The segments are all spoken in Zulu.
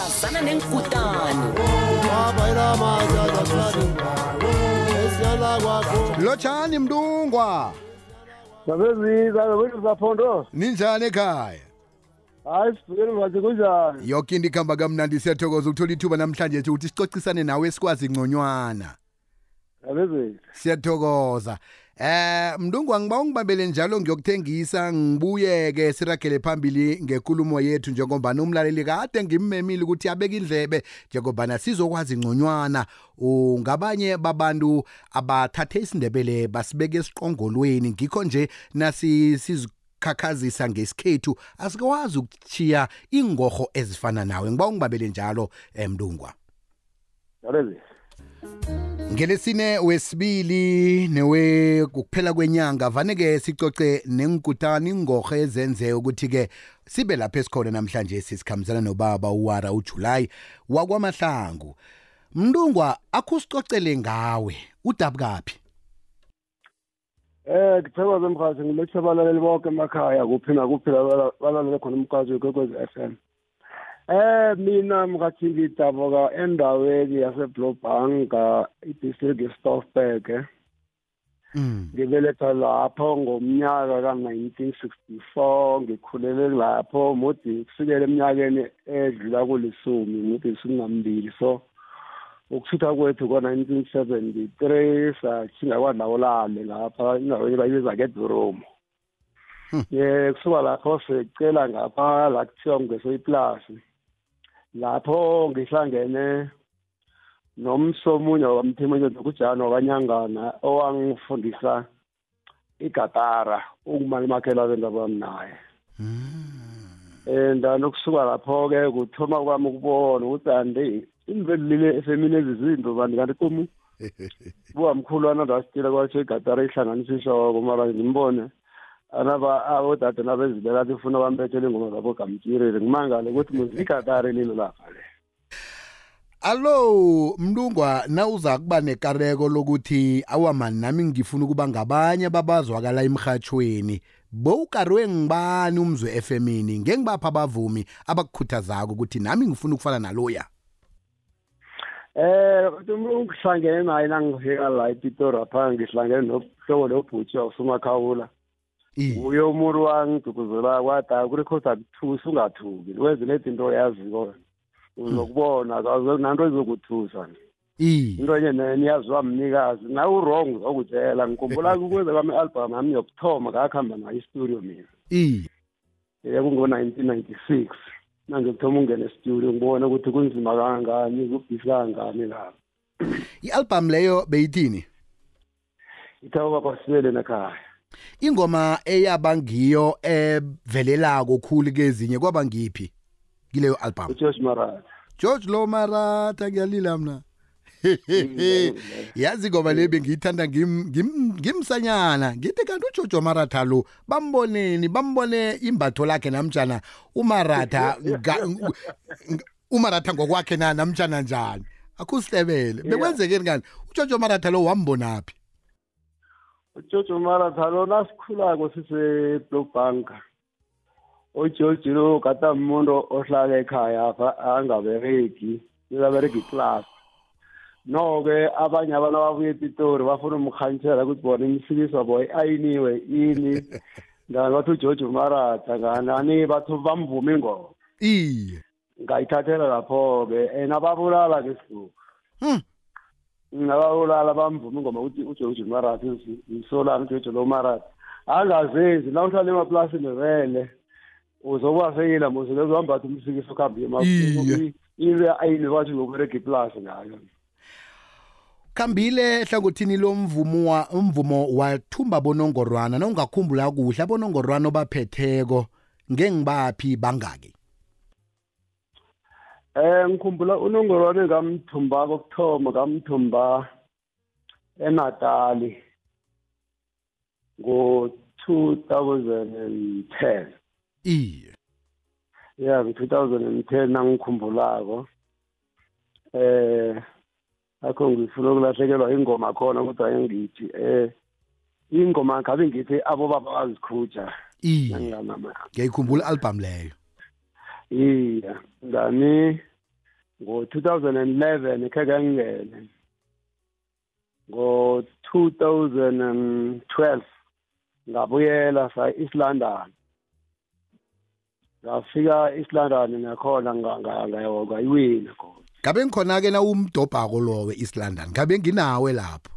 sazana nenkutano lotshani mntungwa zabezizabekuzapondo ninjani ekhaya hayi sibukeni manje kunjani yoke into kamnandi siyathokoza ukuthola ithuba namhlanje nje ukuthi sicocisane nawe esikwazi ngconywana siyathokoza Eh mndungu ngibawa ngibambele njalo ngiyokuthengisa ngibuye ke siragele phambili ngekulumo yethu njengoba umlaleli kade ngimemile ukuthi abeke indlebe njengoba nasizokwazi ingconywana ungabanye babantu abathathe isindebele basibeke esiqongolweni ngikho nje nasisiz ukukhakhazisa ngesikhethu asikwazi ukuchiya ingorho ezifana nawe ngiba ungibabele njalo emlungwa eh, Ngelesine wesibili newe kuphela kwenyanga vaneke sicoce nengkutani ingorhe ezenze ukuthi ke sibe lapha esikhona namhlanje sisikhambisana nobaba uwara uJuly wakwamahlangu Mntungwa akusicocele ngawe udabukapi Eh ngithokoze mkhathi ngilothe abalaleli bonke emakhaya kuphi nakuphi balalele khona umkhathi wekwekwezi FM Eh mina mngathi ngidabuka endaweni yaseBlobhanga i-district yeStofberg eh. Mm. Ngibeletha lapho ngomnyaka ka-1964 ngikhulele lapho muthi kusukela eminyakeni edlula kulisumi muthi singambili so ukuthutha kwethu ko-1973 sathinga kwadlawulale lapha indaweni bayibiza ngedoromo um hmm. kusuka lapho secela ngapha la kuthiwa ngesoyiplasi lapho ngihlangene nomsomunye wamthimanya nokujana wakanyangana owangifundisa igatara ukumalumakhelwa bendaba naye hmm. and nokusuka lapho-ke kuthoma kwami ukubona ukuthi andi imvelile efemini ezizinto banti kanti kumu buwamkhulwana ndasitila kwatsho igatara ihlanganisishoko mara ngimbone anaba abodade ah, nabezibela athi ufuna bambethele ingoma zabogamtsireli ngimangale ukuthi muzigatare lilo lapha le allo mlungwa nawuza kuba nekareko lokuthi awamani nami ngifuna ukuba ngabanye babazwakala emhathweni bowukarwe ngibani umzwe efemini ngeke ngibapha abavumi abakukhuthazako ukuthi nami ngifuna ukufana naloya Eh umlungu ngihlangene naye nangifika la ePitori apha ngihlangene nohlobo lobhuti wasumakhawula uyo muri wangidukuzela kwada kurekhodi akuthusi ungathuki wenze nezinto oyaziyo uzokubona nanto ezokuthusa into enye neniyaziwa mnikazi nawe urong uzokutshela ngikhumbula ukuze kwami i-album yami yokuthoma ngakuhamba nayo istudio mina ye kungo-nineteen ninety-six nangiyokuthoma ungena estudio ngibone ukuthi kunzima kangangani kubhisi kangangani lapho i-album leyo beyithini ithawa bakwasibele nekhaya ingoma eyabangiyo evelelako khulu kezinye kwaba ngiphi kileyo album George Marat George Lo Marat ngiyalila mina yazi ngoba le bengiyithanda ngimsanyana ngithi kanti ujojo maratha lo bamboneni bambone imbatho lakhe namjana umaratha umaratha ngokwakhe na namjana njani akusitebele bekwenzekeni kani ujojo maratha lo wambonaphi utshotsho thalo nasikhulako siseblobhanka ujojilo gata umuntu ohlala ekhaya apha angabereki uzabereka iclass no-ke abanye abantu ababuya epitori bafuna umkhantshela ukuthi bona imisikiswa bo ayiniwe ini ngani bathi ugeorge umaratha nganani bathi bamvume ingoma iye ngayithathela lapho-ke and ababulala-ke sibuka ngakaolala bamvuma ingoma ukuthi ujojo marathi ngisolana ujojo lo marathi angazenzi na uhlala emaplasini vele uzobaseyila muzebezohambatha umsikiso kuhambe ile ayini bathi ngokurega iplasi ngayo khambile hlangothini lomvumo wa umvumo wathumba bonongorwana nongakhumbula kuhle abonongorwana obaphetheko ngengibaphi bangake Eh ngikhumbula unongoro wami kamthumba kokuthoma kamthumba eNatali ngo 2010. Iye. Yeah, ngo 2010 nangikhumbulako. Eh akho ngifuna ukulahlekelwa ingoma khona kodwa engithi eh ingoma ngabe ngithi abo baba bazikhuja. Iye. Ngiyayikhumbula album leyo. iya ngani ngo-2011 ekhe kangene ngo-2012 ngabuyela sa-east london ngafika east london nakhona ngayiwina khona ngabe ngikhona-ke na umdobhako lowe east london ngabe nginawe lapho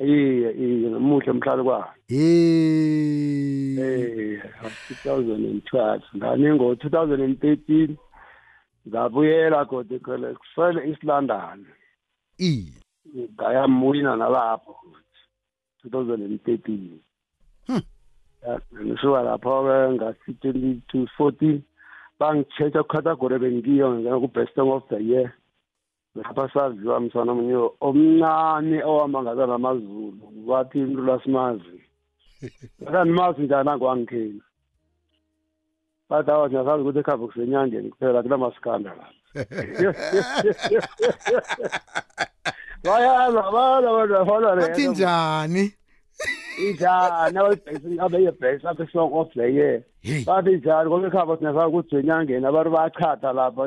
iye iye nomuhle mhlalo kwayo 2012 ngane ngo-2013 ngabuyela kodwa khona kusele isilondon i ngayamwina nalapho 2013 hmm. ngisuka lapho-ke ngasi-twenty-two fourteen bangitshetha kucategory bengiyo ngena ku-best song of the year lapha saziwa msana omunye omncane owamangazana amazulu wathi into lwasimazi akanimazi njani angwangikhina bathi awa siyasazi ukuthi ekhava kusenyangeni kuphela kunamasikanda la bayaza bala bantu bafana leathi njani injani abeyebhesi apho esong of the year bathi njani ngoba ekhava siyasazi ukuthi senyangeni abantu bayachatha lapha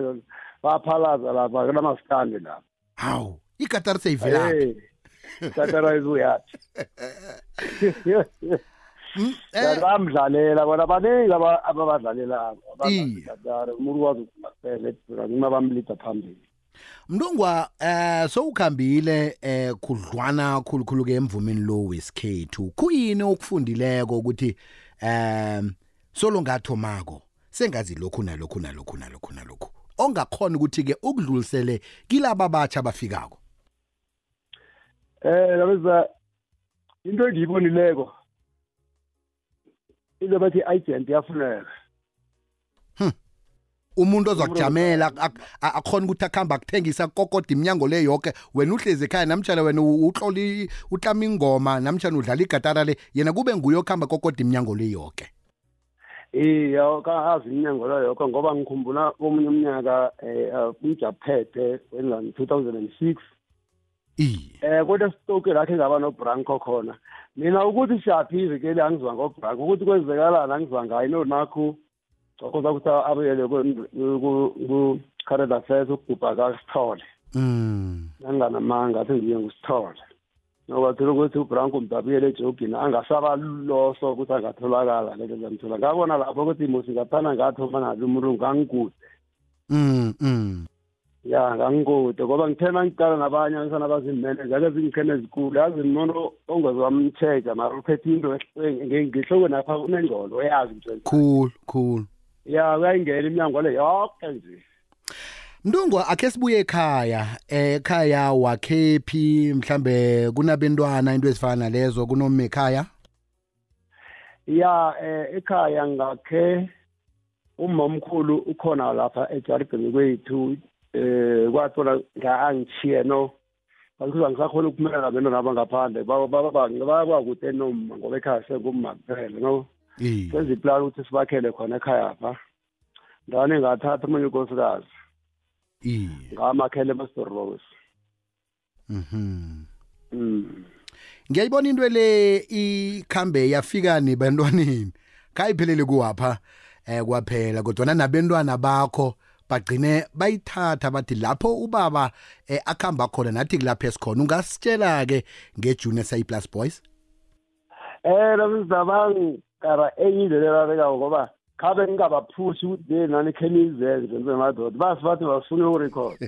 bayaphalaza lapha kunamasikandi lapha hawu ikatar seyivelaphi tatara izuyati bayamdlalela eh. bona baningi ababadlalelako abatatara umuntu wazi ukuthi ngima bamlida phambili mntungwa eh sowukhambile eh khudlwana khulukhulu ke emvumeni lo wesikhethu kuyini okufundileko ukuthi eh solo ngathomako sengazi lokhu nalokhu nalokhu nalokhu nalokhu ongakhona ukuthi ke ukudlulisele kilaba abatsha abafikako Eh labeza into engiyibonileko into bathi agent yafuneka. Hm. Umuntu ozokujamela akhona ukuthi akhamba akuthengisa kokoda iminyango le yonke wena uhlezi ekhaya namtshana wena uhloli utlama ingoma namtshana udlala igatara le yena kube nguye okhamba kokoda iminyango le yonke. iya kahazi iminyango lo yokho ngoba ngikhumbula komunye umnyaka um eh, umjaphethe wenjani two thousand and six eh kodwa stoke lakhe ngaba nobranko khona mina ukuthi siyaphi ivikeli angizwa ngobranko ukuthi kwenzekalani angizwa ngayo inonakho cokoza ukuthi abuyele ku-current affairs ukugubha kasithole mm. nanginganamanga athi ngiye ngusithole nobathola ukuthi ubranko mdabuyele ejogini angasabaluloso ukuthi angatholakala lento zamthola ngabona lapho ukuthi mosingaphana ngathoma nabi umrungu angigude mm, mm. ya ngangikude ngoba ngithena ngicala nabanye abesana bazimele zake zingikhene ezikulu yazi nono ongezwamtsheja mara uphethe into ngihloko napha unengqondo uyazi ukuthi cool cool ya uyayingena iminyango le yonke nje Mntungu akhe sibuye ekhaya eh, ekhaya wakhephi mhlambe kunabantwana into ezifana lezo kunoma ekhaya Ya eh, ekhaya ngakhe umamkhulu ukhona lapha eJaribheni kwethu eh kwathola ngangishiye no bakuthi angisakhona ukuphumela beno naba ngaphandle bakwakude noma ngoba ekhaya sekuma kuphela no senze iplani ukuthi sibakhele khona ekhaya pha ndane ngathatha umunye unkosikazi ngamakhele emasdorobos mhm mm. ngiyayibona into le ikhambe yafika nebantwaneni khayiphelele kuwapha um kwaphela kodwana nabentwana bakho bagcine bayithatha bathi lapho ubaba eh, akhamba khona nathi kulapha esikhona ungasitshela ke ngejunior say plus boys eh lomzabangi kaba eyindlela labeka ngoba khabe ngingabaphushi ukuthi hey nani khenizenze njengadoda basi bathi bafuna ukurecord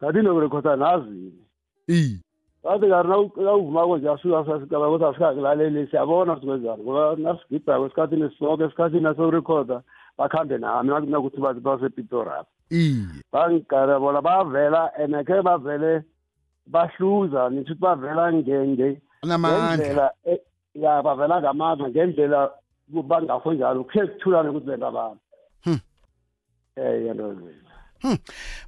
kanti nokurekhoda nazini i bathi kari nawuvumako nje asuka sasicabanga ukuthi asikakulaleli siyabona sikwenzani ngoba nasigidako esikhathini sonke esikhathini nasorekhoda bakhambe nami nakuthi basepitorapha iye bangikala bona bavela and khe bavele bahluza nitho ukuthi bavela ngenge ngendlela e, ya bavela ngamandla ngendlela bangafo njalo kuhle kuthulane ukuthi benta abantu um hm. yantozi Hmm.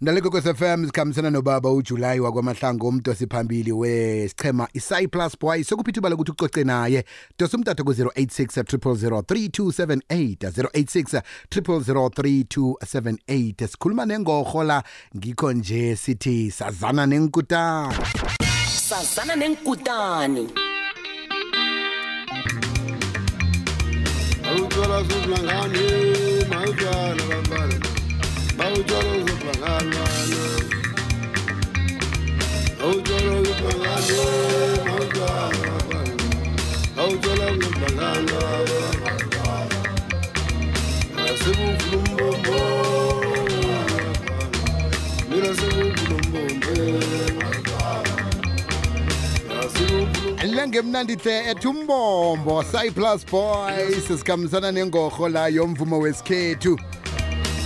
Mlaleko kweSFM sikhambisana nobaba uJuly wakwamahlango umdosi phambili wesichema iCyplus Boy sokuphithuba lokuthi ucoce naye. Dosa umtatha ku086 003278 086 003278 sikhuluma nengohola ngikho nje sithi sazana nenkutana. Sazana nenkutani. Awuthola sizwa ngani mawuthana bambala. lengemnandihle ethi umbombo cyplus boys sikhambisana nengorho layo mvumo wesikhethu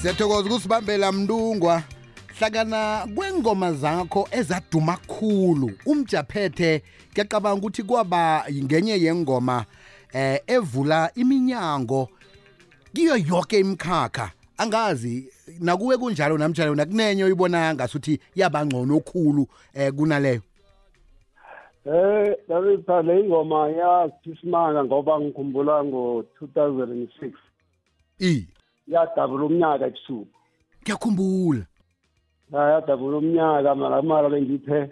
siyathokoza ukusibambela mlungwa hlakana kwengoma zakho ezaduma khulu umjaphethe ngiyacabanga ukuthi kwaba ngenye yengoma eh evula iminyango kiyo yonke imikhakha angazi nakuwe kunjalo namjalo nakunenye uyibona ngasuthi yabangcono okhulu eh kunaleyo Eh dabitha le ingoma yasisimanga ngoba ngikhumbula ngo 2006 i yadabula umnyaka ebusuku ngiyakhumbula yadabula umnyaka mara mara bengiphe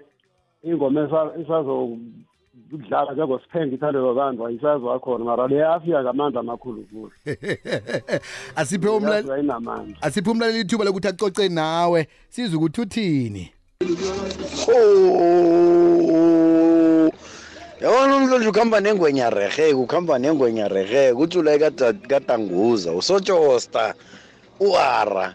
ingoma isazodlala njengosiphenga ithandwe babantu ayisaziwa khona mara le afika ngamandla amakhulu kulo asiphe umlaleli asiphe umlaleli ithuba lokuthi acoce nawe size ukuthi uthini oh yabona umlonje ukuhamba nengwenya reheke ukuhamba nengwenya reheke utsula katanguza usotshosta uara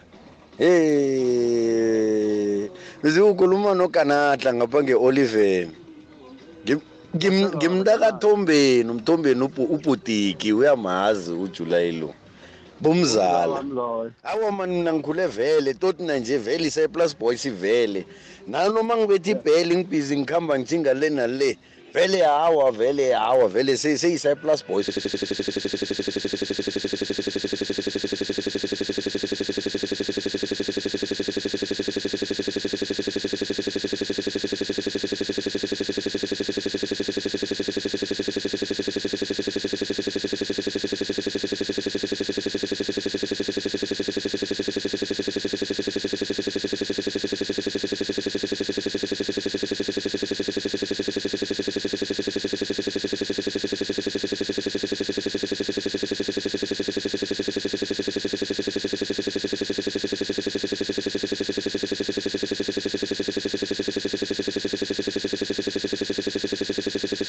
hey bezikukhuluma nokanatla ngapha nge-oliven ngimntakathombeni umthombeni ubhutiki uyamazi ujulayi lo bomzala awa mani mna ngikhule vele totina nje vele iseplas boy sivele nanoma ngibethi ibheli ngibhizi ngihamba ngithinga le nale vele hawa vele hawa vele seyiseplas boy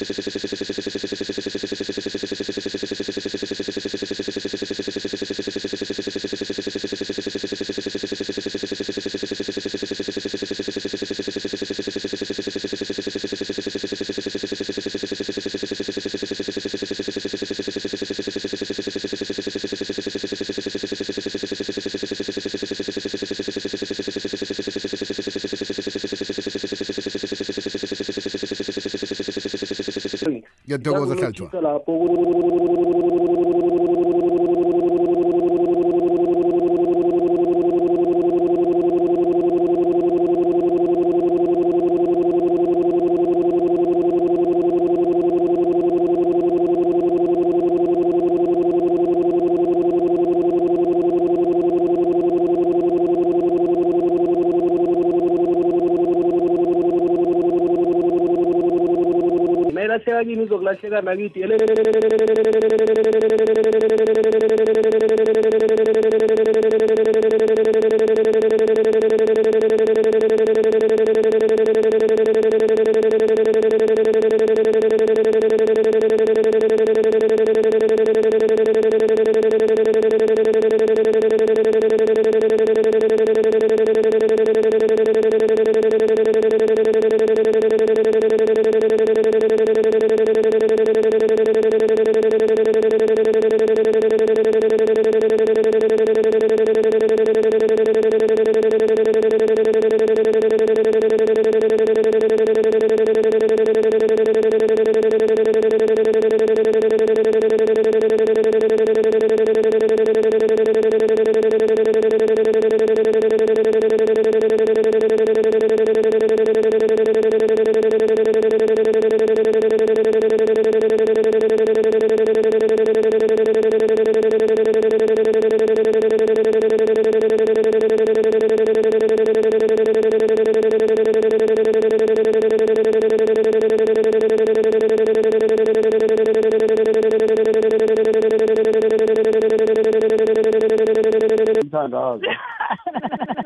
Sí, sí, sí, sí, sí, sí, sí, sí, sí, sí, sí, sí, ngiyathokoza hlalithwa lapho kini uzokulahleka nakithi Thank you. Sometimes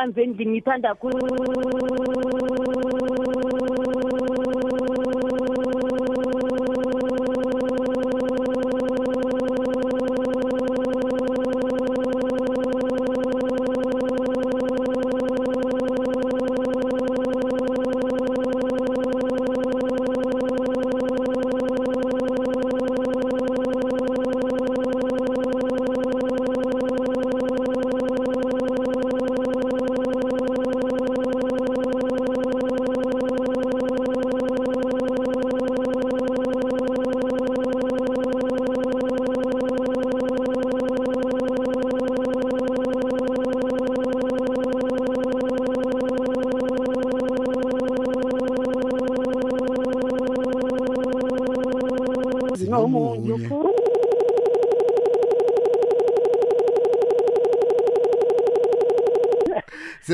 amanzi endlini ngithanda khulu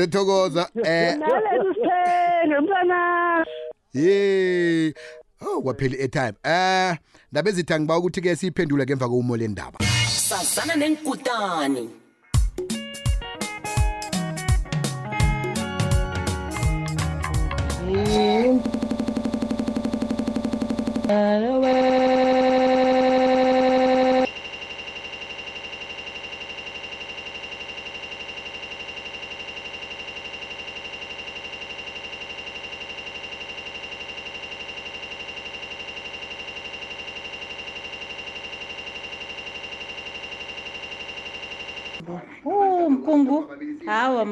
ngiyathokoza eh nalekusenga mntana ye Oh wapheli etime. Eh ndabe zitha ngiba ukuthi ke siyiphendule ngemva kokumo le ndaba. Sazana nenkutani. Hello. our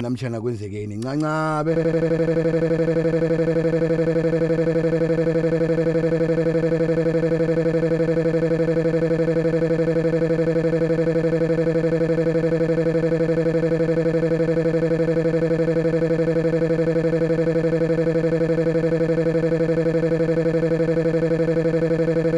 namtshana kwenzekeni ncancabe Thank you.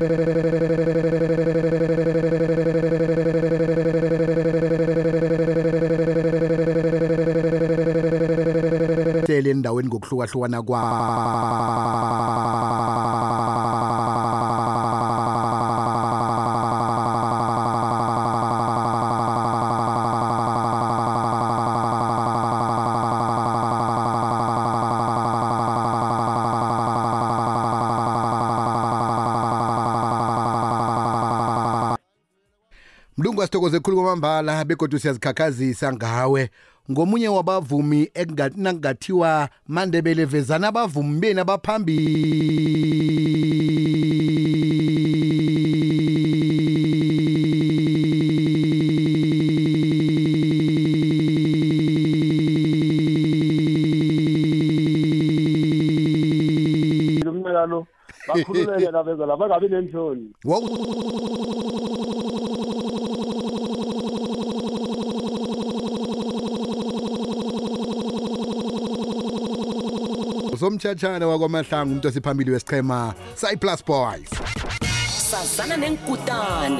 endaweni ngokuhlukahlukana kwa sibuya sithokoze khulu kwamambala begodwa siyazikhakhazisa ngawe ngomunye wabavumi nakungathiwa mandebele vezana abavumi beni abaphambilo mnyakalo bakhululeke nabezala bangabi nenhloni somtchatshana wakwamahlangu umuntu osiphambili wesichema sayiplus boys sazana nenkutane